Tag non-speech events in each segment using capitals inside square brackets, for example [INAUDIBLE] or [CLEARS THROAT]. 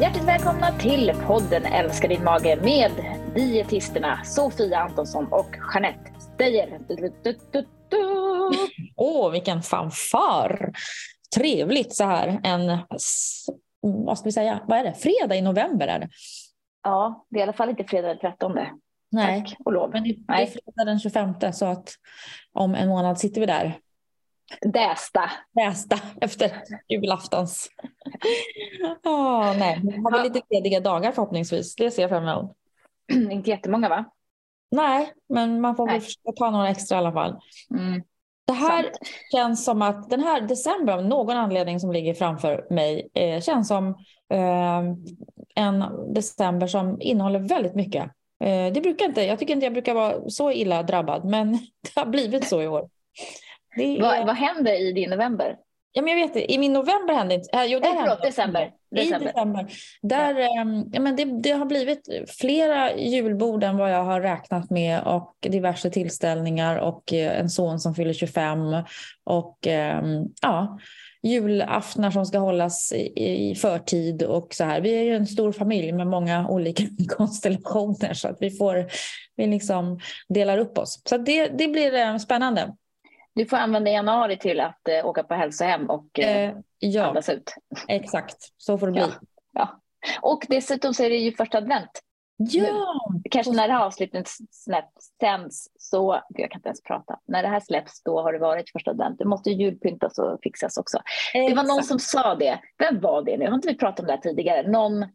Hjärtligt välkomna till podden Älskar din mage med dietisterna Sofia Antonsson och Jeanette Steyer. [LAUGHS] Åh, oh, vilken fanfar! Trevligt så här en, vad ska vi säga, vad är det, fredag i november är det. Ja, det är i alla fall inte fredag den 13. Nej, Tack och lov. men det, är fredag den 25 så att om en månad sitter vi där. Dästa. Dästa efter julaftons. [LAUGHS] oh, nej. Vi har väl lite lediga dagar förhoppningsvis. Det ser jag fram emot. [CLEARS THROAT] inte jättemånga va? Nej, men man får väl ta några extra i alla fall. Mm. Det här Sant. känns som att den här december av någon anledning som ligger framför mig eh, känns som eh, en december som innehåller väldigt mycket. Eh, det brukar inte, jag tycker inte jag brukar vara så illa drabbad men [LAUGHS] det har blivit så i år. Är... Vad, vad händer i din november? Ja, men jag vet, I min november hände inte... Äh, jo, det äh, förlåt, december. december. I december. Där, ja. Ähm, ja, men det, det, har blivit flera julbord än vad jag har räknat med och diverse tillställningar och äh, en son som fyller 25 och äh, ja, julaftnar som ska hållas i, i förtid och så här. Vi är ju en stor familj med många [LAUGHS] olika konstellationer så att vi får, vi liksom delar upp oss. Så det, det blir äh, spännande. Du får använda januari till att eh, åka på hälsohem och eh, eh, ja, andas ut. Exakt, så får det bli. Ja, ja. Och dessutom så är det ju första advent. Ja! Kanske när det här avsnittet sänds så, jag kan inte ens prata, när det här släpps då har det varit första advent. Det måste julpyntas och fixas också. Exakt. Det var någon som sa det, vem var det nu? Har inte vi pratat om det här tidigare? Någon,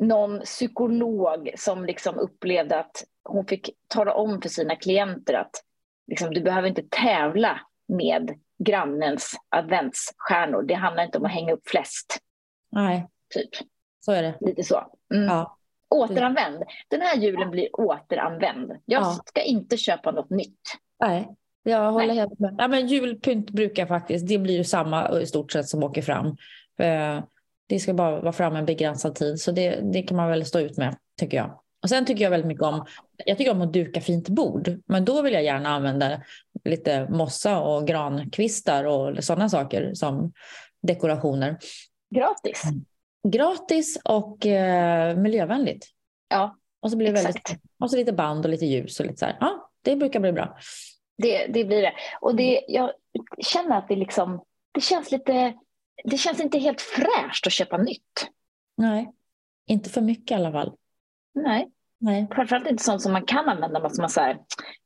någon psykolog som liksom upplevde att hon fick tala om för sina klienter att liksom, du behöver inte tävla med grannens adventsstjärnor. Det handlar inte om att hänga upp flest. Nej, typ. så är det. Lite så. Mm. Ja. Återanvänd. Den här julen blir återanvänd. Jag ja. ska inte köpa något nytt. Nej, jag håller Nej. helt med. Ja, men julpynt brukar faktiskt, det blir ju samma i stort sett som åker fram. Eh, det ska bara vara fram en begränsad tid, så det, det kan man väl stå ut med, tycker jag. Och sen tycker jag väldigt mycket om, jag tycker om att duka fint bord, men då vill jag gärna använda lite mossa och grankvistar och sådana saker som dekorationer. Gratis. Mm. Gratis och eh, miljövänligt. Ja, och så blir det exakt. väldigt, och så lite band och lite ljus och lite så här. Ja, det brukar bli bra. Det, det blir det. Och det, jag känner att det liksom, det känns lite, det känns inte helt fräscht att köpa nytt. Nej, inte för mycket i alla fall. Nej. Nej. Framförallt inte sånt som man kan använda. Måste man säga,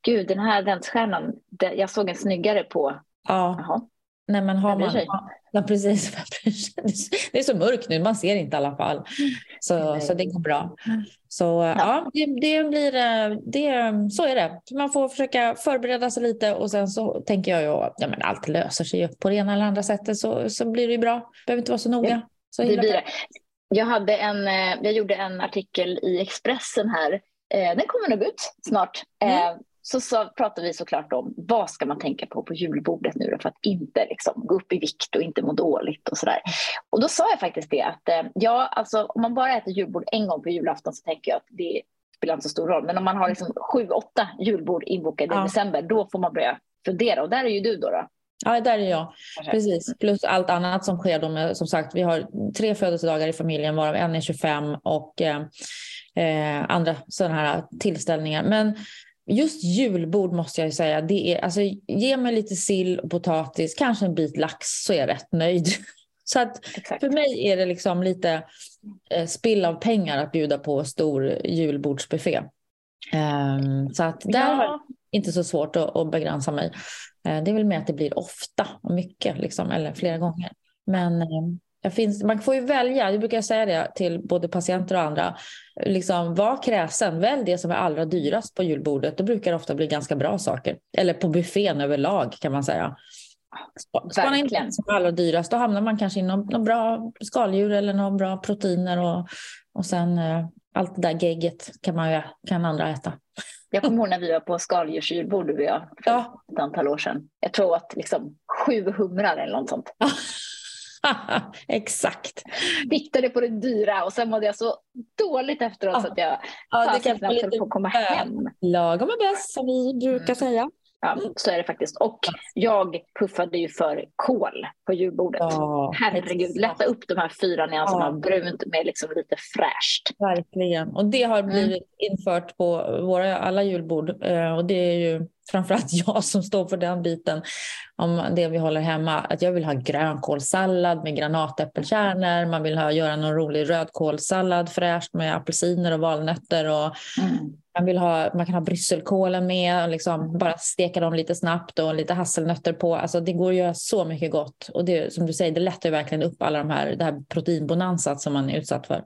gud den här adventsstjärnan, jag såg en snyggare på. Ja. Jaha. Nej men har man, ja, precis, [LAUGHS] det är så mörkt nu, man ser inte i alla fall. Så, så det går bra. Så ja, ja det, det, blir, det, så är det. Man får försöka förbereda sig lite och sen så tänker jag ju ja, men allt löser sig på det ena eller andra sättet så, så blir det ju bra. Behöver inte vara så noga. Så det blir det. Jag, hade en, eh, jag gjorde en artikel i Expressen här. Eh, den kommer nog ut snart. Mm. Eh, så, så pratar vi såklart om vad ska man tänka på på julbordet nu för att inte liksom, gå upp i vikt och inte må dåligt och sådär. Och då sa jag faktiskt det att ja, alltså, om man bara äter julbord en gång på julafton så tänker jag att det spelar inte så stor roll. Men om man har liksom sju, åtta julbord inbokade ja. i december, då får man börja fundera. Och där är ju du då. då. Ja, där är jag. Precis. Plus allt annat som sker. Då med, som sagt, vi har tre födelsedagar i familjen varav en är 25 och eh, eh, andra sådana här tillställningar. Men just julbord måste jag säga, det är, alltså, ge mig lite sill och potatis, kanske en bit lax så är jag rätt nöjd. [LAUGHS] Så att Exakt. för mig är det liksom lite eh, spill av pengar att bjuda på stor julbordsbuffé. Um, så att där ja. inte så svårt att, att begränsa mig. Eh, det är väl mer att det blir ofta och mycket, liksom, eller flera gånger. Men ehm, finns, man får ju välja, jag brukar säga det till både patienter och andra. Liksom, var kräsen, välj det som är allra dyrast på julbordet. Då brukar det ofta bli ganska bra saker. Eller på buffén överlag kan man säga. Spana in det som är allra dyrast, då hamnar man kanske i något, bra skaldjur eller några bra proteiner och, och sen eh, allt det där gegget kan, man, kan andra äta. Jag kommer ihåg när vi var på skaldjursjulbord du och jag för ja. ett antal år sedan. Jag tror att liksom sju humrar eller något sånt. [LAUGHS] Exakt. Viktade på det dyra och sen mådde jag så dåligt efteråt ja. så att jag ja, det kan få lite på att komma hem. Lagom är bäst som vi brukar mm. säga. Ja, så är det faktiskt. Och jag puffade ju för kol på julbordet. Ja, Herregud, lätta upp de här fyra nyanserna ja. brunt med liksom lite fräscht. Verkligen. Och det har mm. blivit mm. infört på våra alla julbord. Eh, och det är ju framförallt [LAUGHS] jag som står för den biten om det vi håller hemma. Att jag vill ha grönkålssallad med granatäppelkärnor. Man vill ha, göra någon rolig rödkålssallad fräscht med apelsiner och valnötter. Och mm. man, vill ha, man kan ha brysselkålen med och liksom bara steka dem lite snabbt och lite hasselnötter på. Alltså det går att göra så mycket gott. Och det, som du säger, det lättar verkligen upp alla de här, det här proteinbonansat som man är utsatt för.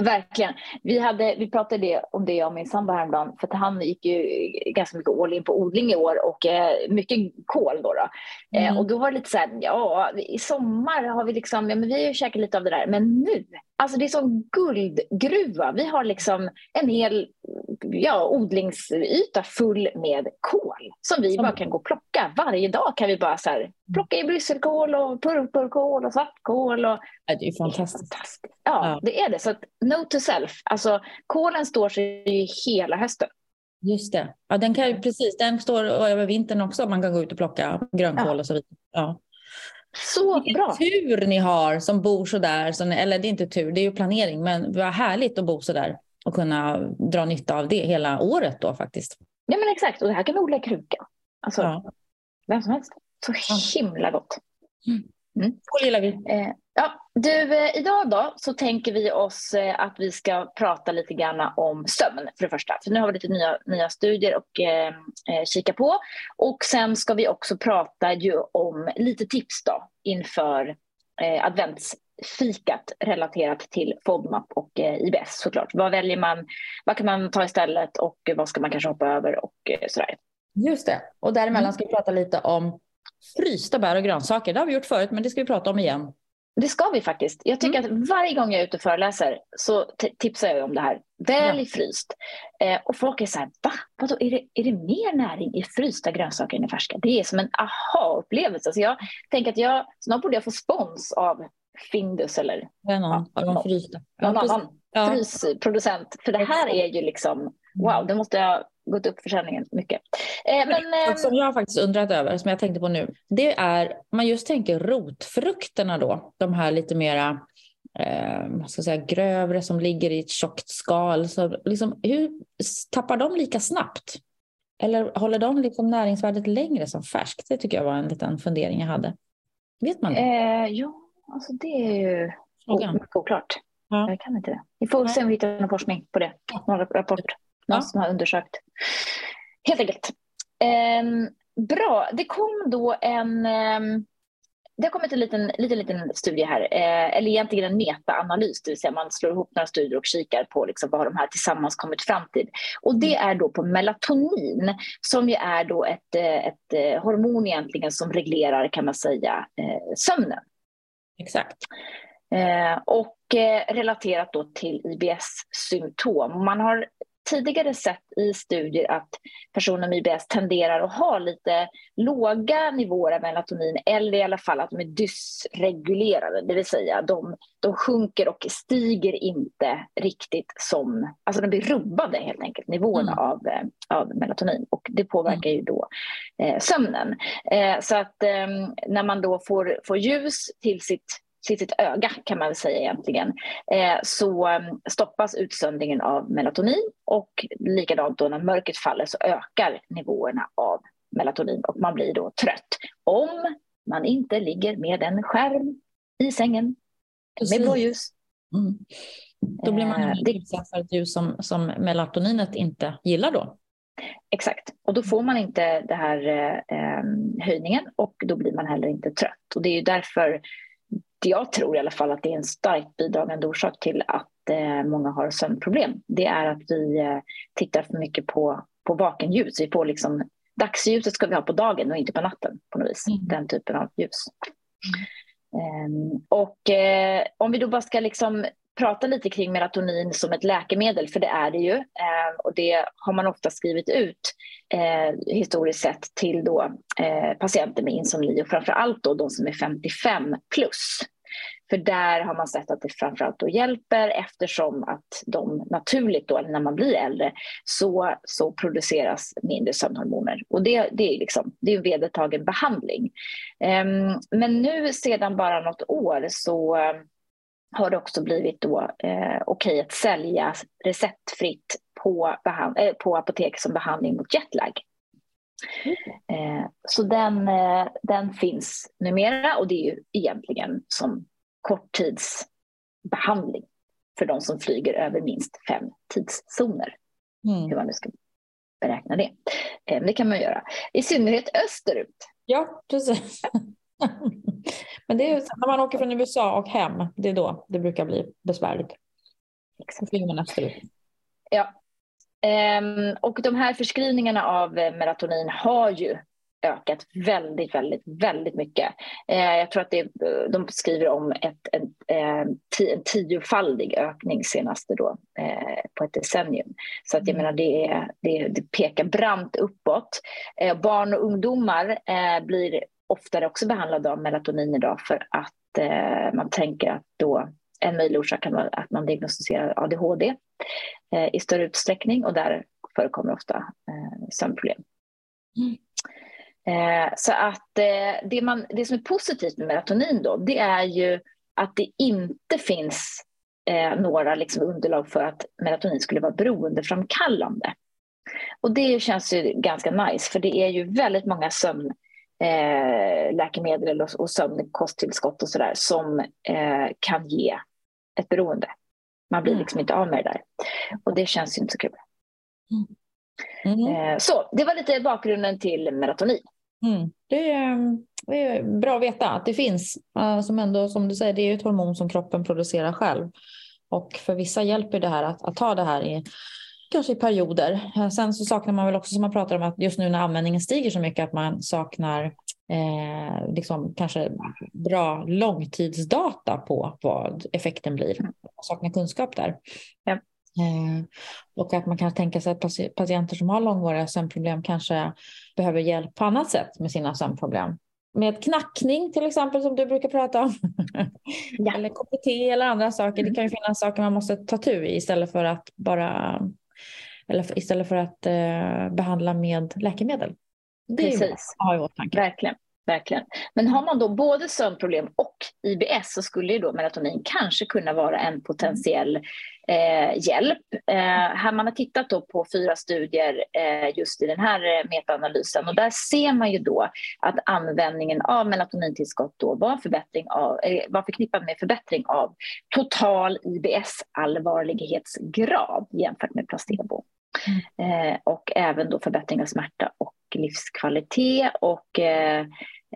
Verkligen. Vi, hade, vi pratade om det jag och min sambo häromdagen, för att han gick ju ganska mycket all in på odling i år och eh, mycket kol då. då. Eh, mm. Eh, och då var det lite så här, ja, i sommar har vi liksom, ja men vi har ju käkat lite av det där, men nu, alltså det är som guldgruva. Vi har liksom en hel ja, odlingsyta full med kol som vi bara kan gå och plocka. Varje dag kan vi bara så här, plocka i brysselkål och purpurkål och svartkål. Och... Ja, det är fantastiskt. fantastiskt. Ja, ja, det är det. Så att, note to self, alltså kålen står sig ju hela hösten. Just det. Ja, den, kan ju, precis, den står över vintern också. Man kan gå ut och plocka grönkål ja. och så vidare. Ja. Så Vilken bra. tur ni har som bor så där. Eller det är inte tur, det är ju planering. Men vad härligt att bo så där och kunna dra nytta av det hela året då faktiskt. Ja men exakt, och det här kan vi odla i kruka. Alltså, ja. vem som helst. Så himla gott. Mm. Mm. Gillar vi. Eh, ja, du, eh, idag då så tänker vi oss eh, att vi ska prata lite grann om sömn för det första. För nu har vi lite nya, nya studier att eh, kika på. Och sen ska vi också prata ju om lite tips då inför eh, adventsfikat relaterat till FODMAP och eh, IBS såklart. Vad väljer man? Vad kan man ta istället och vad ska man kanske hoppa över och eh, sådär. Just det. Och däremellan mm. ska vi prata lite om frysta bär och grönsaker. Det har vi gjort förut, men det ska vi prata om igen. Det ska vi faktiskt. Jag tycker mm. att varje gång jag är ute och föreläser så tipsar jag om det här. Välj ja. fryst. Eh, och folk är så här, va? Vadå, är, det, är det mer näring i frysta grönsaker än i färska? Det är som en aha-upplevelse. Så jag tänker att jag, snart borde jag få spons av Findus eller ja, någon, ja, någon, frysta. någon annan ja. frysproducent. För det här är ju liksom, wow, det måste jag gått upp försäljningen mycket. Eh, men, eh, som jag faktiskt undrat över, som jag tänkte på nu, det är, man just tänker rotfrukterna då, de här lite mera eh, ska säga, grövre som ligger i ett tjockt skal. Så liksom, hur tappar de lika snabbt? Eller håller de liksom näringsvärdet längre som färskt? Det tycker jag var en liten fundering jag hade. Vet man det? Eh, ja, alltså det är ju oklart. Ja. Jag kan inte det. Vi får se om vi hittar någon forskning på det. Någon rapport någon ja. som har undersökt. Helt enkelt. Eh, bra, det kom då en eh, det har kommit en liten, liten, liten studie här, eh, eller egentligen en metaanalys, det vill säga man slår ihop några studier och kikar på liksom vad de här tillsammans kommit fram till. Och det är då på melatonin, som ju är då ett, eh, ett eh, hormon egentligen som reglerar, kan man säga, eh, sömnen. Exakt. Eh, och eh, relaterat då till IBS-symptom. Man har tidigare sett i studier att personer med IBS tenderar att ha lite låga nivåer av melatonin eller i alla fall att de är dysregulerade, det vill säga de, de sjunker och stiger inte riktigt som, alltså de blir rubbade helt enkelt, nivåerna mm. av, eh, av melatonin och det påverkar mm. ju då eh, sömnen. Eh, så att eh, när man då får, får ljus till sitt sitt öga kan man väl säga egentligen, eh, så mm, stoppas utsöndringen av melatonin och likadant då när mörkret faller så ökar nivåerna av melatonin och man blir då trött. Om man inte ligger med en skärm i sängen Precis. med blåljus. Mm. Då blir man eh, utsatt för ett ljus som, som melatoninet inte gillar då. Exakt, och då får man inte den här eh, höjningen och då blir man heller inte trött. Och det är ju därför jag tror i alla fall att det är en starkt bidragande orsak till att eh, många har sömnproblem. Det är att vi eh, tittar för mycket på, på vakenljus. Vi får liksom, dagsljuset ska vi ha på dagen och inte på natten på något vis. Mm. Den typen av ljus. Mm. Um, och eh, om vi då bara ska liksom prata lite kring melatonin som ett läkemedel, för det är det ju. Eh, och det har man ofta skrivit ut eh, historiskt sett till då, eh, patienter med insomni och framför allt då de som är 55 plus. För där har man sett att det framförallt då hjälper eftersom att de naturligt då, när man blir äldre, så, så produceras mindre sömnhormoner. Och det, det är liksom, det är en vedertagen behandling. Ehm, men nu sedan bara något år så har det också blivit då eh, okej att sälja receptfritt på, eh, på apotek som behandling mot jetlag. Eh, så den, eh, den finns numera och det är ju egentligen som korttidsbehandling för de som flyger över minst fem tidszoner. Mm. Hur man nu ska beräkna det. Eh, det kan man göra. I synnerhet österut. Ja, precis. [LAUGHS] Men det är när man åker från USA och hem, det är då det brukar bli besvärligt. Exakt. man österut. Ja. Um, och de här förskrivningarna av melatonin har ju ökat väldigt, väldigt, väldigt mycket. Eh, jag tror att det, de skriver om ett, ett, en, en tiofaldig ökning senaste då, eh, på ett decennium. Så att jag mm. menar, det, det, det pekar brant uppåt. Eh, barn och ungdomar eh, blir oftare också behandlade av melatonin idag för att eh, man tänker att då en möjlig orsak kan vara att man diagnostiserar ADHD eh, i större utsträckning och där förekommer ofta eh, sömnproblem. Mm. Eh, så att eh, det, man, det som är positivt med melatonin då, det är ju att det inte finns eh, några liksom underlag för att melatonin skulle vara beroendeframkallande. Och det känns ju ganska nice, för det är ju väldigt många sömnläkemedel eh, och sömnkosttillskott och sådär som eh, kan ge ett beroende. Man blir mm. liksom inte av med det där. Och det känns ju inte så kul. Mm. Mm. Eh, så det var lite bakgrunden till melatonin. Mm. Det, är, det, är, bra att veta att det finns. Som, ändå, som du säger, det är ett hormon som kroppen producerar själv. Och för vissa hjälper det här att, att ta det här i kanske i perioder. Sen så saknar man väl också som man pratar om att just nu när användningen stiger så mycket att man saknar eh, liksom kanske bra långtidsdata på vad effekten blir. Man saknar kunskap där. Ja. Eh, och att man kan tänka sig att patienter som har långvariga sömnproblem kanske behöver hjälp på annat sätt med sina sömnproblem. Med knackning till exempel som du brukar prata om. [LAUGHS] Ja. eller KBT eller andra saker. Det kan ju finnas saker man måste ta tur i istället för att bara eller istället för att eh, behandla med läkemedel. Det Precis. är ju åtanke. Verkligen. Verkligen. Men har man då både sömnproblem och IBS så skulle ju då melatonin kanske kunna vara en potentiell eh, hjälp. Eh, här man har tittat då på fyra studier eh, just i den här eh, metaanalysen och där ser man ju då att användningen av melatonintillskott då var, förbättring av, eh, var förknippad med förbättring av total IBS-allvarlighetsgrad jämfört med placebo. Mm. Eh, och även då förbättring av smärta och livskvalitet och eh,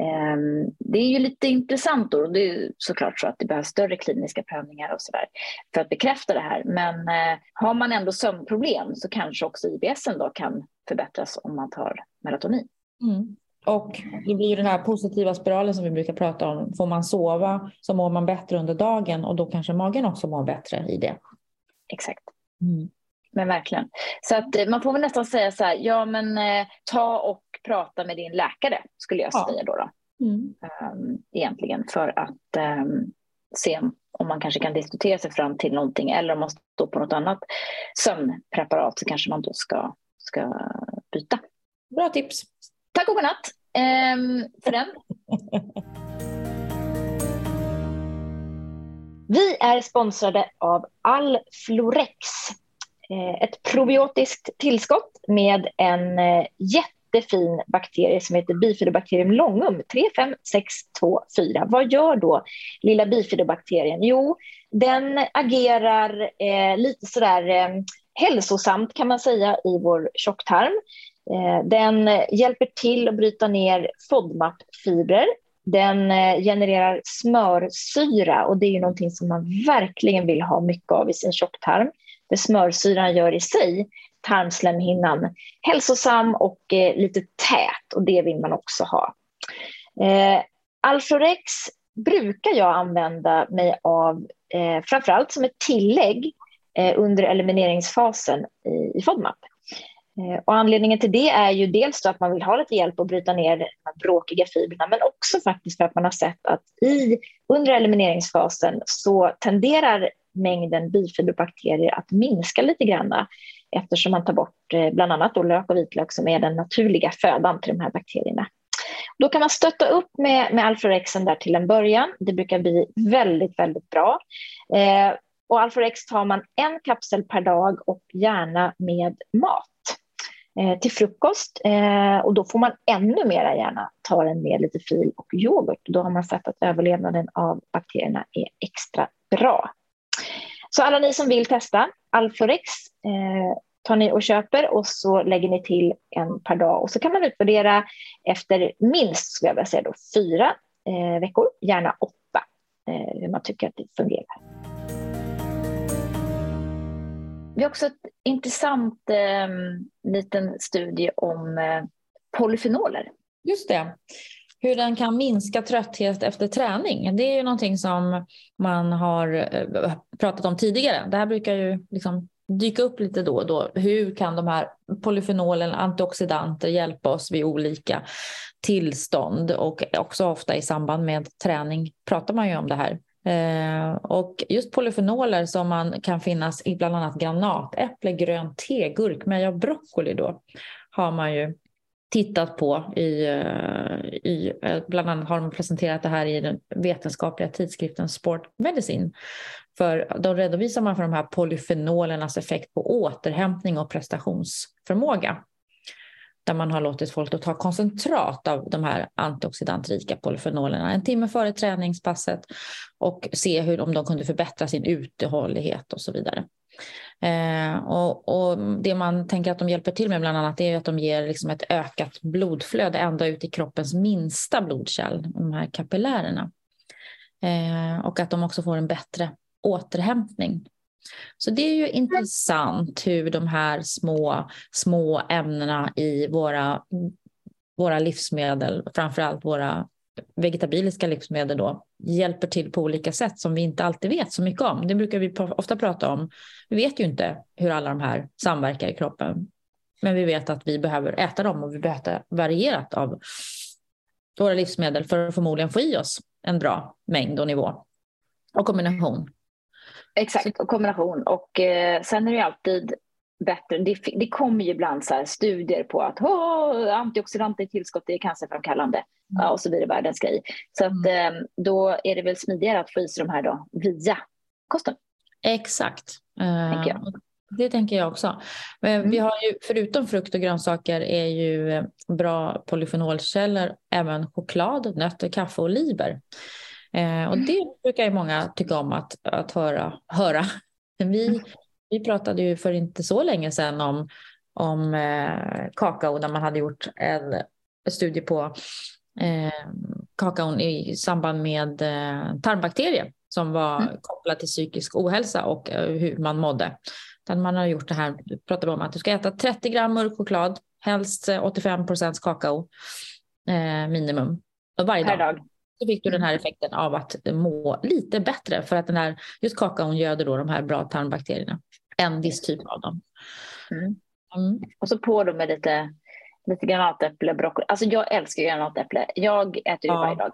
Ehm, det är ju lite intressant då, det är såklart så att det behövs större kliniska prövningar och sådär för att bekräfta det här. Men eh, har man ändå sömnproblem så kanske också IBS då kan förbättras om man tar melatonin. Mm. Och det blir ju den här positiva spiralen som vi brukar prata om. Får man sova så mår man bättre under dagen och då kanske magen också mår bättre i det. Exakt. Mm. Men verkligen. Så att eh, man får väl nästan säga så här, ja men eh, ta och prata med din läkare skulle jag säga då. då. Mm. Um, egentligen för att um, se om man kanske kan diskutera sig fram till någonting eller om man står på något annat sömnpreparat så kanske man då ska, ska byta. Bra tips. Tack och godnatt um, för den. [LAUGHS] Vi är sponsrade av Alflorex Eh, ett probiotiskt tillskott med en eh, jättefin bakterie som heter Bifidobacterium longum 35624. Vad gör då lilla bifidobakterien? Jo, den agerar eh, lite sådär eh, hälsosamt kan man säga i vår tjocktarm. Eh, den hjälper till att bryta ner FODMAP-fibrer. Den eh, genererar smörsyra och det är ju någonting som man verkligen vill ha mycket av i sin tjocktarm det smörsyran gör i sig tarmslemhinnan hälsosam och eh, lite tät och det vill man också ha. Eh, Alforex brukar jag använda mig av eh, framförallt som ett tillägg eh, under elimineringsfasen i, i FODMAP. Eh, och anledningen till det är ju dels att man vill ha lite hjälp att bryta ner de bråkiga fibrerna men också faktiskt för att man har sett att i, under elimineringsfasen så tenderar mängden bifiberbakterier att minska lite grann eftersom man tar bort eh, bland annat då lök och vitlök som är den naturliga födan till de här bakterierna. Då kan man stötta upp med, med Alforexen där till en början. Det brukar bli väldigt, väldigt bra. Eh, och Alforex tar man en kapsel per dag och gärna med mat eh, till frukost. Eh, och då får man ännu mer gärna ta den med lite fil och yoghurt. Då har man sett att överlevnaden av bakterierna är extra bra. Så alla ni som vill testa Alforex eh, tar ni och köper och så lägger ni till en per dag och så kan man utvärdera efter minst skulle jag vilja säga då, fyra eh, veckor, gärna åtta, eh, hur man tycker att det fungerar. Vi har också ett intressant eh, liten studie om eh, polyfenoler. Just det. Hur den kan minska trötthet efter träning. Det är ju någonting som man har eh, pratat om tidigare. Det här brukar ju liksom dyka upp lite då och då. Hur kan de här polyfenolen, antioxidanter, hjälpa oss vid olika tillstånd? Och också ofta i samband med träning pratar man ju om det här. Eh, och just polyfenoler som man kan finnas i bland annat granatäpple, grönt te, gurkmeja och broccoli då har man ju tittat på i, eh, i, eh, bland annat har de presenterat det här i den vetenskapliga tidskriften Sport Medicine. För då redovisar man för de här polyfenolernas effekt på återhämtning och prestationsförmåga. Där man har låtit folk då ta koncentrat av de här antioxidantrika polyfenolerna en timme före träningspasset och se hur, om de kunde förbättra sin uthållighet och så vidare. Eh, och, och, det man tänker att de hjälper till med bland annat är att de ger liksom ett ökat blodflöde ända ut i kroppens minsta blodkärl, de här kapillärerna. Eh, och att de också får en bättre återhämtning. Så det är ju intressant hur de här små, små ämnena i våra, våra livsmedel, framförallt våra vegetabiliska livsmedel då, hjälper till på olika sätt som vi inte alltid vet så mycket om. Det brukar vi ofta prata om. Vi vet ju inte hur alla de här samverkar i kroppen. Men vi vet att vi behöver äta dem och vi behöver äta varierat av våra livsmedel för att förmodligen få i oss en bra mängd och nivå och kombination. Exakt, och kombination. Och eh, sen är det alltid bättre. Det, det kommer ju ibland så studier på att oh, antioxidanter i tillskott är cancerframkallande mm. och så blir det världens grej. Så att, mm. eh, då är det väl smidigare att få i sig de här då via kosten. Exakt. Tänker jag. Eh, det tänker jag också. Men mm. vi har ju, förutom frukt och grönsaker är ju eh, bra polyfenolkällor även choklad, nötter, kaffe och oliver. Eh, och det brukar ju många tycka om att, att höra. höra. Vi, vi pratade ju för inte så länge sedan om, om eh, kakao där man hade gjort en studie på eh, kakaon i samband med eh, tarmbakterier som var mm. kopplad till psykisk ohälsa och eh, hur man mådde. Där man har gjort det här, pratade om att du ska äta 30 gram mörk choklad, helst 85 procents kakao eh, minimum varje dag. dag så fick du den här effekten av att må lite bättre för att den här, just kakaon göder då de här bra tarmbakterierna. En viss typ av dem. Mm. Mm. Och så på då med lite, lite granatäpple, broccoli. Alltså jag älskar granatäpple. Jag äter ju ja. varje dag.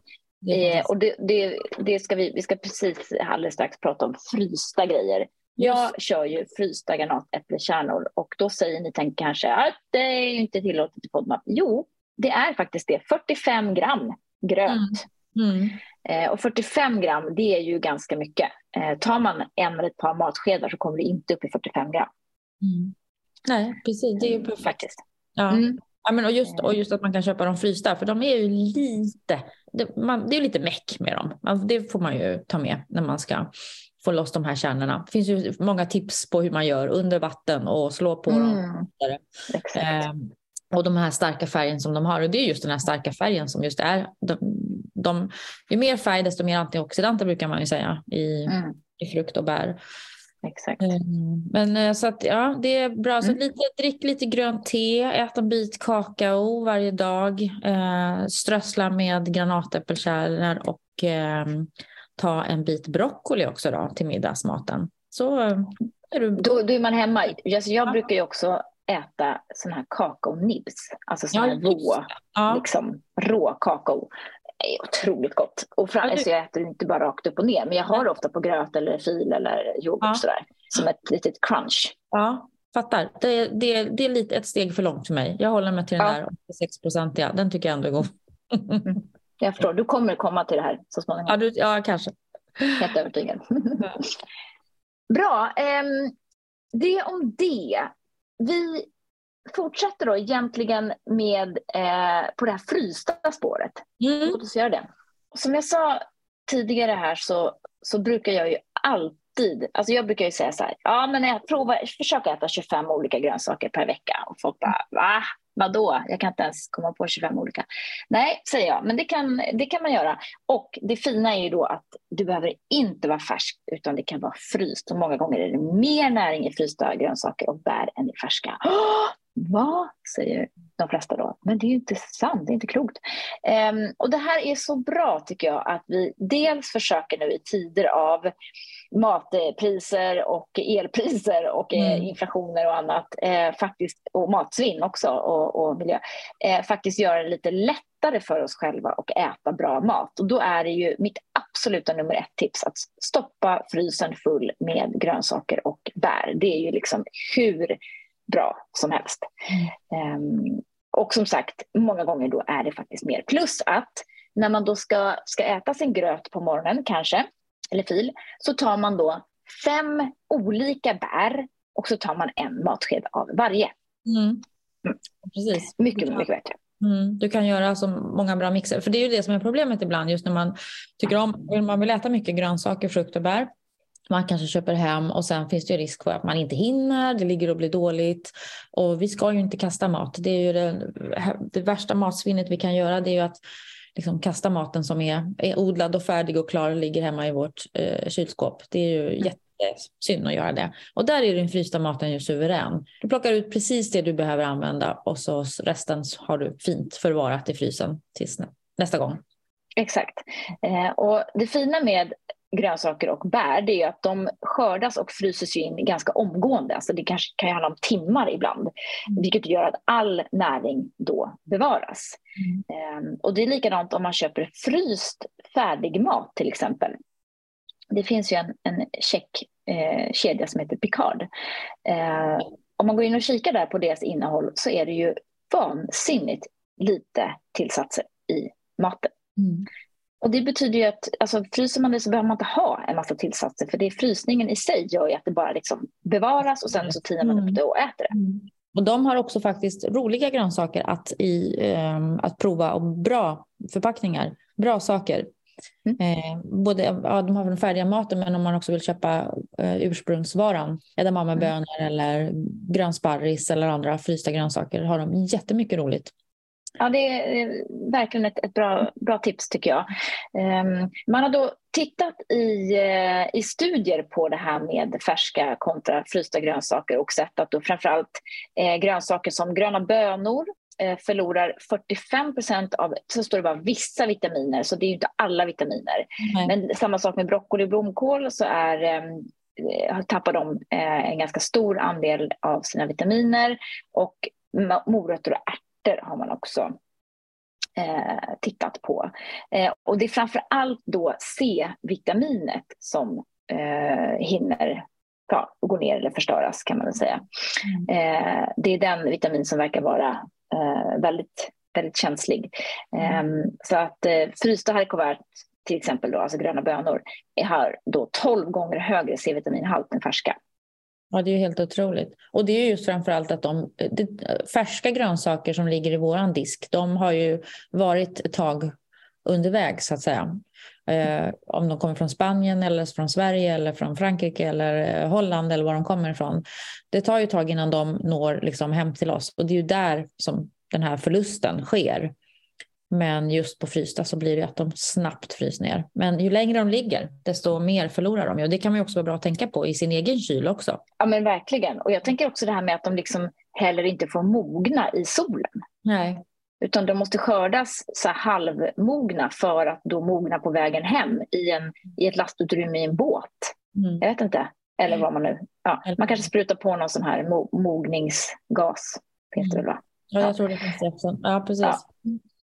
Eh, och det, det, det, ska vi, vi ska precis alldeles strax prata om frysta grejer. Jag kör ju frysta granatäpplekärnor och då säger ni tänk kanske att det är inte tillåtet i FODMAP. Jo, det är faktiskt det. 45 gram grönt. Mm. Mm. Eh, och 45 gram, det är ju ganska mycket. Eh, tar man en eller ett par matskedar så kommer det inte upp i 45 gram. Mm. Nej, precis. Det är ju perfekt. Faktiskt. Ja. Mm. Ja, men och, just, och just att man kan köpa dem frysta, för de är ju lite, det, man, det är lite meck med dem. Man, det får man ju ta med när man ska få loss de här kärnorna. Det finns ju många tips på hur man gör under vatten och slå på mm. dem. Eh, och de här starka färgen som de har, och det är just den här starka färgen som just är de, de, ju mer färg desto mer antioxidanter brukar man ju säga i, mm. i frukt och bär. Exakt. Mm. Men eh, så att ja, det är bra. Så mm. lite, drick lite grönt te, ät en bit kakao varje dag, eh, strössla med granatäppelkärnor och eh, ta en bit broccoli också då till middagsmaten. Så är du... Då, då är man hemma. Alltså jag brukar ju också äta sån här kakaonibs, alltså sån här ja, rå, ja. liksom, rå kakao. Det är otroligt gott. Och fram, ja, du... så jag äter inte bara rakt upp och ner, men jag har ofta på gröt eller fil eller yoghurt ja. sådär, som ett litet crunch. Ja, fattar. Det, det, det är lite ett steg för långt för mig. Jag håller mig till den där 86-procentiga, den tycker jag ändå är god. Mm. Jag förstår, du kommer komma till det här så småningom. Ja, du, ja kanske. Helt övertygad. [LAUGHS] Bra. Um, det om det. Vi fortsätter då egentligen med eh, på det här frysta spåret. Mm. Låt oss göra det. Som jag sa tidigare här så, så brukar jag ju alltid, alltså jag brukar ju säga så här, ja men jag provar, försök äta 25 olika grönsaker per vecka och folk bara, va? Vadå? Jag kan inte ens komma på 25 olika. Nej, säger jag, men det kan, det kan man göra. Och det fina är ju då att du behöver inte vara färsk utan det kan vara fryst. Och många gånger är det mer näring i frysta grönsaker och bär än i färska. Oh, vad? säger de flesta då. Men det är ju inte sant, det är inte klokt. Um, och det här är så bra tycker jag att vi dels försöker nu i tider av matpriser och elpriser och eh, mm. inflationer och annat, eh, faktiskt, och matsvinn också och, och miljö, eh, faktiskt göra det lite lättare för oss själva att äta bra mat. Och då är det ju mitt absoluta nummer ett tips att stoppa frysen full med grönsaker och bär. Det är ju liksom hur bra som helst. Um, och som sagt, många gånger då är det faktiskt mer. Plus att när man då ska, ska äta sin gröt på morgonen kanske, eller fil, så tar man då fem olika bär och så tar man en matsked av varje. Mm. Mm. Precis. Mycket, mycket bättre. Mm, du kan göra så många bra mixer. För det är ju det som är problemet ibland just när man tycker om, man vill äta mycket grönsaker, frukt och bär. Man kanske köper hem och sen finns det risk för att man inte hinner, det ligger och blir dåligt. Och vi ska ju inte kasta mat. Det är det, det värsta matsvinnet vi kan göra, det är ju att liksom kasta maten som är, är odlad och färdig och klar och ligger hemma i vårt eh, kylskåp. Det är ju mm. jättesynd att göra det. Och där är den frysta maten ju suverän. Du plockar ut precis det du behöver använda och så resten har du fint förvarat i frysen tills nästa gång. Exakt. Eh, och det fina med grönsaker och bär det är att de skördas och fryses in ganska omgående. Alltså det kanske kan handla om timmar ibland, mm. vilket gör att all näring då bevaras. Mm. Um, och det är likadant om man köper fryst färdigmat till exempel. Det finns ju en, en check eh, kedja som heter Picard. Eh, om man går in och kikar där på deras innehåll så är det ju vansinnigt lite tillsatser i maten. Mm. Och det betyder ju att alltså, fryser man det så behöver man inte ha en massa tillsatser för det är frysningen i sig gör ju att det bara liksom bevaras och sen så tinar man upp det och äter det. Mm. Och de har också faktiskt roliga grönsaker att, i, um, att prova och bra förpackningar, bra saker. Mm. Eh, både, ja, de har den färdiga maten men om man också vill köpa eh, ursprungsvaran, edamamebönor mm. eller grönsparris eller andra frysta grönsaker har de jättemycket roligt. Ja, det är verkligen ett, ett bra, bra tips tycker jag. Um, man har då tittat i, uh, i studier på det här med färska kontra frysta grönsaker och sett att då framförallt uh, grönsaker som gröna bönor uh, förlorar 45 procent av, så står det bara vissa vitaminer, så det är ju inte alla vitaminer. Mm. Men samma sak med broccoli och blomkål så är tappar de en ganska stor andel av sina vitaminer och morötter och ärtor örter har man också eh, tittat på. Eh, och det är framför allt då C-vitaminet som eh, hinner ja, gå ner eller förstöras kan man väl säga. Mm. Eh, det är den vitamin som verkar vara eh, väldigt, väldigt känslig. Ehm, så att eh, frysta haricots till exempel då, alltså gröna bönor, har då 12 gånger högre C-vitaminhalt än färska. Ja, det är ju helt otroligt. Och det är just framförallt att de eh, det, eh, färska grönsaker som ligger i våran disk, de har ju varit ett tag underväg så att säga. Eh, om de kommer från Spanien eller från Sverige eller från Frankrike eller eh, Holland eller var de kommer ifrån. Det tar ju ett tag innan de når liksom hem till oss och det är ju där som den här förlusten sker. Men just på frysta så blir det att de snabbt frys ner. Men ju längre de ligger, desto mer förlorar de. Och det kan man ju också vara bra att tänka på i sin egen kyl också. Ja, men verkligen. Och jag tänker också det här med att de liksom heller inte får mogna i solen. Nej. Utan de måste skördas så halvmogna för att då mogna på vägen hem i, en, i ett lastutrymme i en båt. Mm. Jag vet inte. Eller vad man nu... Ja, man kanske sprutar på någon sån här mo mogningsgas. Det väl, va? Ja, jag tror det finns det också. Ja, precis. Ja.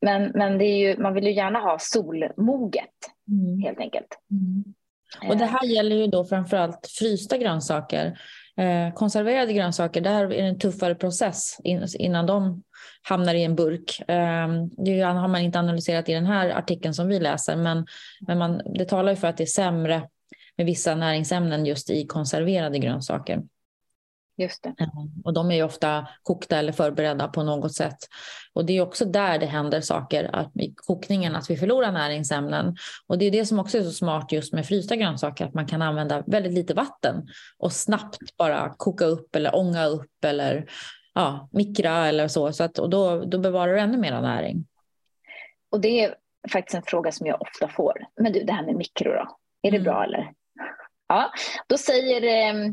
Men, men det är ju, man vill ju gärna ha solmoget, mm. helt enkelt. Mm. Och det här gäller ju då framförallt frysta grönsaker. Eh, konserverade grönsaker, där är det en tuffare process innan de hamnar i en burk. Eh, det har man inte analyserat i den här artikeln som vi läser, men, men man, det talar ju för att det är sämre med vissa näringsämnen just i konserverade grönsaker. Just det. Ehm, och de är ju ofta kokta eller förberedda på något sätt. Och det är också där det händer saker att i kokningen, att vi förlorar näringsämnen. Och det är det som också är så smart just med frysta grönsaker, att man kan använda väldigt lite vatten och snabbt bara koka upp eller ånga upp eller ja, mikra eller så. så att, och då, då bevarar du ännu mer näring. Och det är faktiskt en fråga som jag ofta får. Men du, det här med mikro då, är det mm. bra eller? Ja, då säger eh,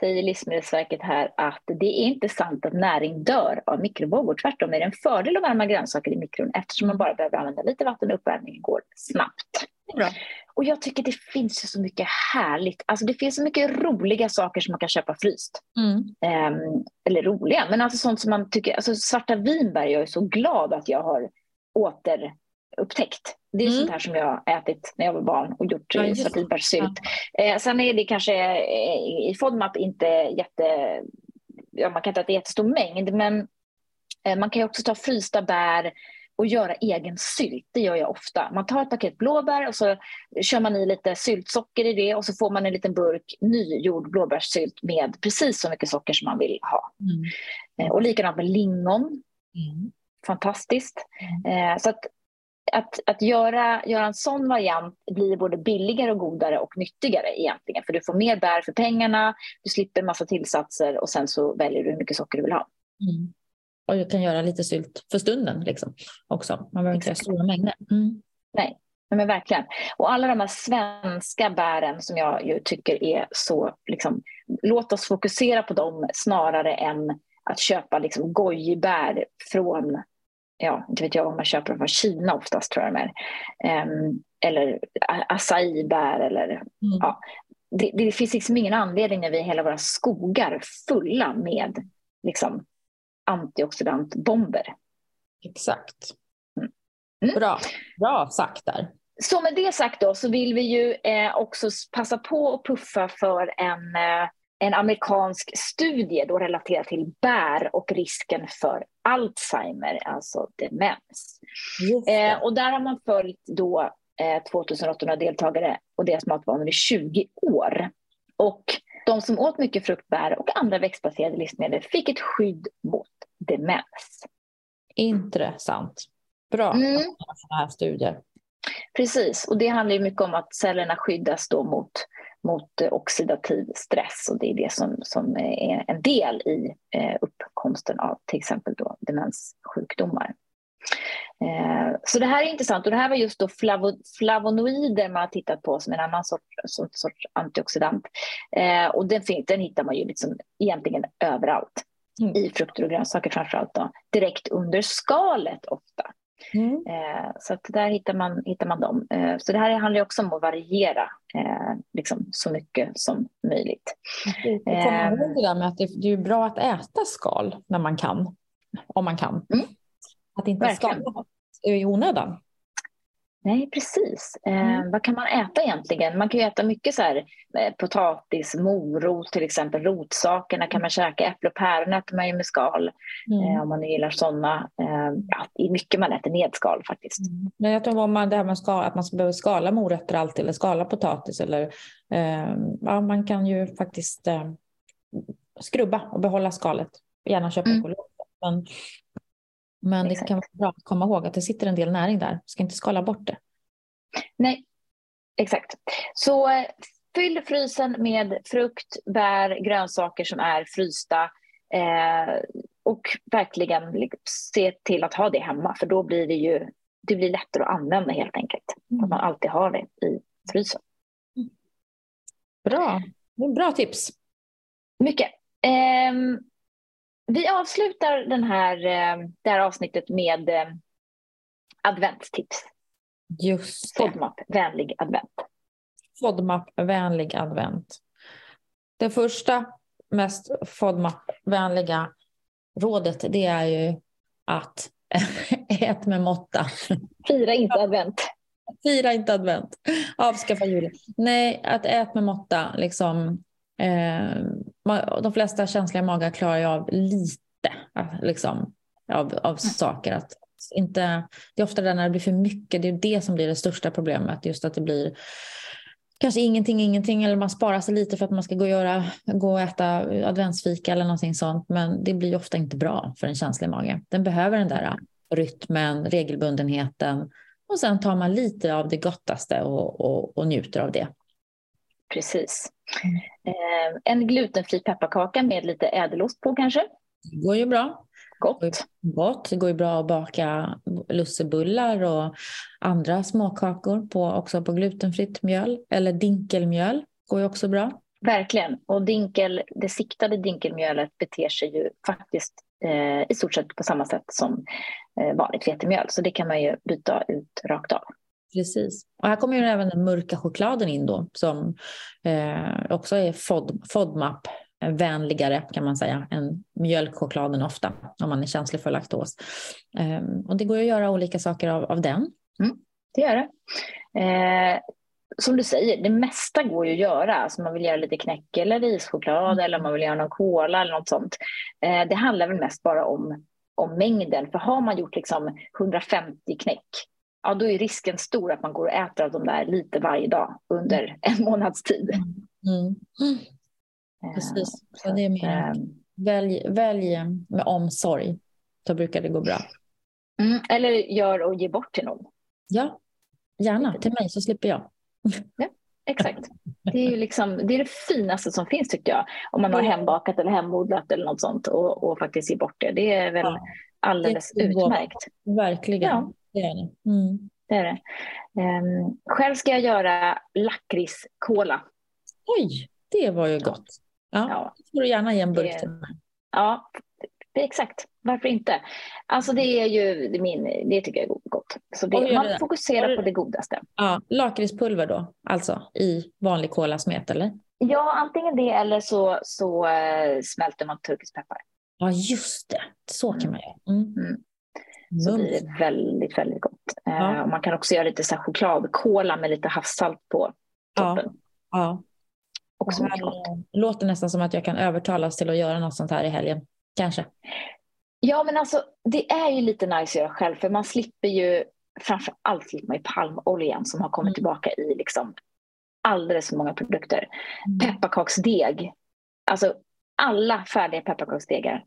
säger Livsmedelsverket här att det är inte sant att näring dör av mikrovågor. Tvärtom är det en fördel att värma grönsaker i mikron eftersom man bara behöver använda lite vatten och uppvärmningen går snabbt. Bra. Och jag tycker det finns ju så mycket härligt, alltså det finns så mycket roliga saker som man kan köpa fryst. Mm. Um, eller roliga, men alltså sånt som man tycker, alltså svarta vinbär, jag är så glad att jag har återupptäckt. Det är mm. sånt här som jag ätit när jag var barn och gjort ja, svartvinbärssylt. Ja. Eh, sen är det kanske eh, i FODMAP inte jätte... Ja, man kan inte äta jättestor mängd, men eh, man kan också ta frysta bär och göra egen sylt. Det gör jag ofta. Man tar ett paket blåbär och så kör man i lite syltsocker i det och så får man en liten burk nygjord blåbärssylt med precis så mycket socker som man vill ha. Mm. Eh, och likadant med lingon. Mm. Fantastiskt. Mm. Eh, så att att, att göra, göra en sån variant blir både billigare och godare och nyttigare egentligen. För du får mer bär för pengarna, du slipper massa tillsatser och sen så väljer du hur mycket socker du vill ha. Mm. Och du kan göra lite sylt för stunden liksom, också. Man behöver inte göra stora mängder. Mm. Nej, men verkligen. Och alla de här svenska bären som jag ju tycker är så, liksom, låt oss fokusera på dem snarare än att köpa liksom gojibär från ja, inte vet jag vad man köper dem från Kina oftast tror jag de är. Um, eller acai-bär eller mm. ja. Det, det, finns liksom ingen anledning när vi hela våra skogar fulla med liksom, antioxidantbomber. Exakt. Mm. Mm. Bra. Bra sagt där. Så med det sagt då så vill vi ju eh, också passa på att puffa för en eh, en amerikansk studie då relaterad till bär och risken för Alzheimer, alltså demens. Eh, och där har man följt då eh, 2800 deltagare och deras matvanor i 20 år. Och de som åt mycket frukt, bär och andra växtbaserade livsmedel fick ett skydd mot demens. Intressant. Bra mm. sådana här studier. Precis, och det handlar mycket om att cellerna skyddas då mot mot eh, oxidativ stress och det är det som, som är en del i eh, uppkomsten av till exempel då demenssjukdomar. Eh, så det här är intressant och det här var just då flavo, flavonoider man har tittat på som en annan sort, sorts, sorts antioxidant. Eh, och den, den hittar man ju liksom egentligen överallt. Mm. I frukter och grönsaker framförallt då, direkt under skalet ofta. Mm. Eh, så att där hittar man, hittar man dem. Eh, så det här handlar också om att variera eh, liksom så mycket som möjligt. Komma ihåg det där med att det, det är bra att äta skal när man kan, om man kan. Mm. Att inte skala i onödan. Nej, precis. Eh, mm. vad kan man äta egentligen? Man kan ju äta mycket så här, eh, potatis, morot till exempel, rotsakerna kan man käka, äpple och päron äter man ju med skal mm. eh, om man gillar sådana. Eh, ja, det är mycket man äter med skal faktiskt. Mm. Men jag tror man, det här med skal, att man behöver skala morötter alltid eller skala potatis eller eh, ja, man kan ju faktiskt eh, skrubba och behålla skalet. Gärna köpa mm. Men men Exakt. det kan vara bra att komma ihåg att det sitter en del näring där. Ska inte skala bort det. Nej, exakt. Så fyll frysen med frukt, bär, grönsaker som är frysta. Eh, och verkligen se till att ha det hemma för då blir det ju det blir lättare att använda helt enkelt. Mm. Att man alltid har det i frysen. Bra, bra tips. Mycket. Eh, vi avslutar den här, eh, det här avsnittet med eh, adventstips. Just det. FODMAP-vänlig advent. FODMAP-vänlig advent. det första mest FODMAP-vänliga rådet det är ju att [LAUGHS] ät med måtta. Fira inte advent. Fira inte advent. Avskaffa julen. Nej, att ät med måtta. Liksom, eh, de flesta känsliga magar klarar ju av lite liksom, av, av mm. saker. Att inte, det är ofta det när det blir för mycket, det är det som blir det största problemet. Just att det blir kanske ingenting, ingenting eller man sparar sig lite för att man ska gå och, göra, gå och äta adventsfika eller någonting sånt. Men det blir ofta inte bra för en känslig mage. Den behöver den där rytmen, regelbundenheten och sen tar man lite av det gottaste och, och, och njuter av det. Precis. Mm. Eh, en glutenfri pepparkaka med lite ädelost på kanske? Det går ju bra. Gott. Gott. Det går ju bra att baka lussebullar och andra småkakor på, också på glutenfritt mjöl. Eller dinkelmjöl går ju också bra. Verkligen. Och dinkel, det siktade dinkelmjölet beter sig ju faktiskt eh, i stort sett på samma sätt som eh, vanligt vetemjöl. Så det kan man ju byta ut rakt av. Precis. Och här kommer ju även den mörka chokladen in då som eh, också är FOD, FODMAP vänligare kan man säga än mjölkchokladen ofta om man är känslig för laktos. Eh, och det går att göra olika saker av, av den. Mm, det gör det. Eh, som du säger, det mesta går ju att göra. Alltså man vill göra lite knäck eller rischoklad mm. eller man vill göra någon kola eller något sånt. Eh, det handlar väl mest bara om, om mängden. För har man gjort liksom 150 knäck, ja då är risken stor att man går och äter av de där lite varje dag under en månads tid. Mm. Mm. Precis, så det är mer. Välj, välj med omsorg, då brukar det gå bra. Mm, eller gör och ge bort till någon. Ja, gärna till mig så slipper jag. Ja, exakt. Det är, liksom, det är det finaste som finns tycker jag. Om man har hembakat eller hemodlat eller något sånt och, och faktiskt ge bort det. Det är väl ja, alldeles det är utmärkt. Verkligen, ja. Det är det. Mm. det, är det. Um, själv ska jag göra lakritskola. Oj, det var ju gott. Ja, ja. får du gärna ge en burk till mig. Ja, exakt. Varför inte? Alltså det är ju min, det tycker jag är gott. Så det, man det. fokuserar på det godaste. Ja, lakritspulver då, alltså i vanlig kolasmet eller? Ja, antingen det eller så, så uh, smälter man turkisk peppar. Ja, just det. Så kan man göra. Mm. Mm. Så blir det väldigt, väldigt gott. Eh, ja. Uh, man kan också göra lite så här chokladkola med lite havssalt på toppen. Ja. ja. Också gott. låter nästan som att jag kan övertalas till att göra något sånt här i helgen. Kanske. Ja, men alltså det är ju lite nice att göra själv för man slipper ju framför allt slipper man ju palmoljan som har kommit mm. tillbaka i liksom alldeles för många produkter. Mm. Pepparkaksdeg. Alltså alla färdiga pepparkaksdegar.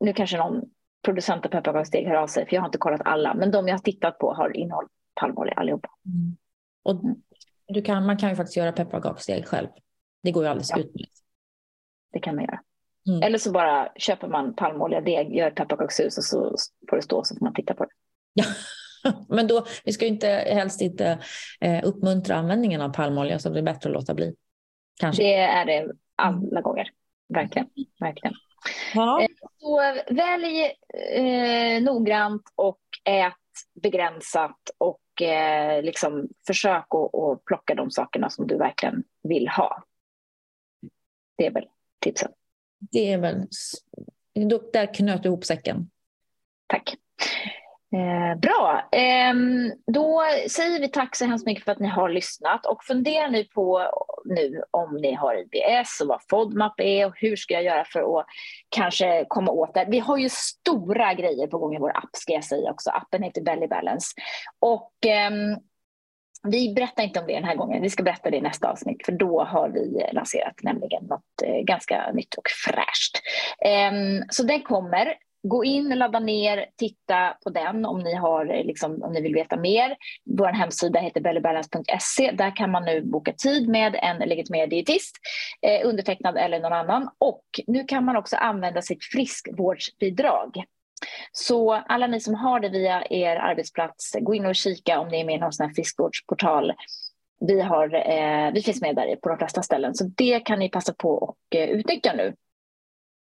Nu kanske någon producent av pepparkaksdeg hör av sig för jag har inte kollat alla men de jag har tittat på har innehåll palmolja allihopa. Mm. Och du kan, man kan ju faktiskt göra pepparkaksdeg själv. Det går ju alldeles ja. utmärkt. Det kan man göra. Mm. Eller så bara köper man palmolja, deg, gör pepparkakshus och så får det stå så får man titta på det. Ja. [LAUGHS] Men då, vi ska ju inte, helst inte eh, uppmuntra användningen av palmolja så det är bättre att låta bli. Kanske. Det är det alla gånger. Verkligen. Verkligen. Ja. Så välj eh, noggrant och ät begränsat och eh, liksom försök att plocka de sakerna som du verkligen vill ha. Det är väl tipsen. Det är väl, där knöt du ihop säcken. Tack. Eh, bra, eh, då säger vi tack så hemskt mycket för att ni har lyssnat och fundera nu på nu om ni har IBS och vad FODMAP är och hur ska jag göra för att kanske komma åt det. Vi har ju stora grejer på gång i vår app ska jag säga också. Appen heter Belly Balance och eh, vi berättar inte om det den här gången, vi ska berätta det i nästa avsnitt för då har vi lanserat nämligen något eh, ganska nytt och fräscht. Ehm, så den kommer. Gå in, ladda ner, titta på den om ni, har, eh, liksom, om ni vill veta mer. Vår hemsida heter bellybalance.se. Där kan man nu boka tid med en legitimerad dietist, eh, undertecknad eller någon annan. Och nu kan man också använda sitt friskvårdsbidrag så alla ni som har det via er arbetsplats, gå in och kika om ni är med i någon sån här friskvårdsportal. Vi, har, eh, vi finns med där på de flesta ställen, så det kan ni passa på och eh, utnyttja nu.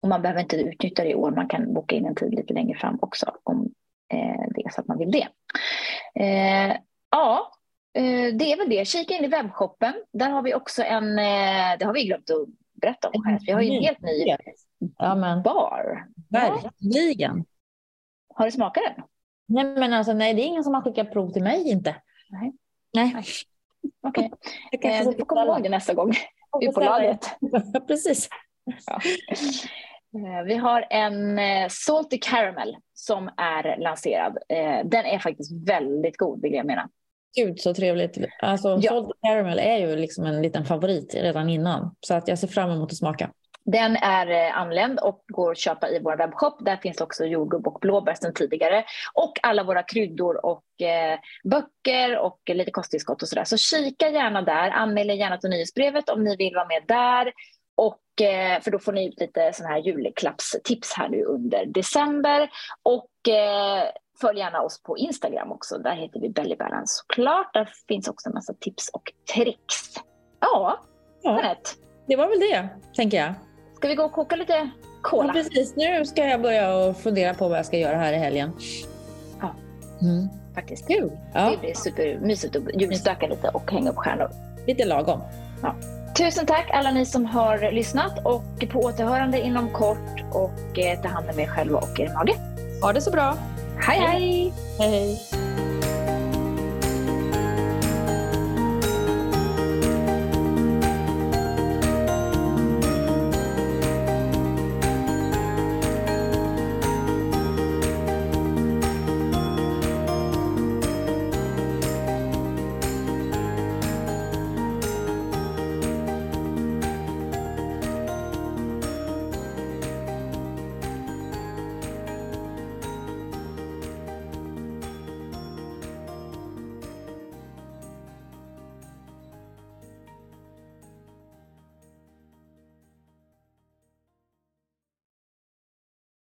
Och man behöver inte utnyttja det i år, man kan boka in en tid lite längre fram också om eh, det är så att man vill det. Eh, ja, eh, det är väl det. Kika in i webbshoppen. Där har vi också en, det har vi glömt att berätta om Jeanette. Vi har ju en helt ny ja, bar. Verkligen. Har du smakat den? Nej, men alltså, nej, det är ingen som har skickat prov till mig inte. Nej. Nej. Okej. [LAUGHS] Okay. Eh, du får komma ihåg det nästa gång vi är på laget. [LAUGHS] Precis. Ja. Eh, vi har en eh, Salty Caramel som är lanserad. Eh, den är faktiskt väldigt god vill jag mena. Gud så trevligt. Alltså, ja. Salty Caramel är ju liksom en liten favorit redan innan. Så att jag ser fram emot att smaka. Den är anländ och går att köpa i vår webbshop. Där finns också jordgubb och blåbär sedan tidigare. Och alla våra kryddor och eh, böcker och lite kosttillskott och sådär. Så kika gärna där. Anmäl er gärna till nyhetsbrevet om ni vill vara med där. Och, för då får ni ut lite såna här julklappstips här nu under december. Och eh, följ gärna oss på Instagram också. Där heter vi Belly Balance såklart. Där finns också en massa tips och tricks. Ja, ja. Det var väl det, tänker jag. Ska vi gå och koka lite cola? Ja, precis. Nu ska jag börja och fundera på vad jag ska göra här i helgen. Ja, mm. faktiskt. Kul. Ja. Det blir supermysigt att julstöka lite och hänga upp stjärnor. Lite lagom. Ja. Tusen tack alla ni som har lyssnat och på återhörande inom kort och eh, ta hand om er själva och er mage. Ha det så bra. Hej hej! Hej hej!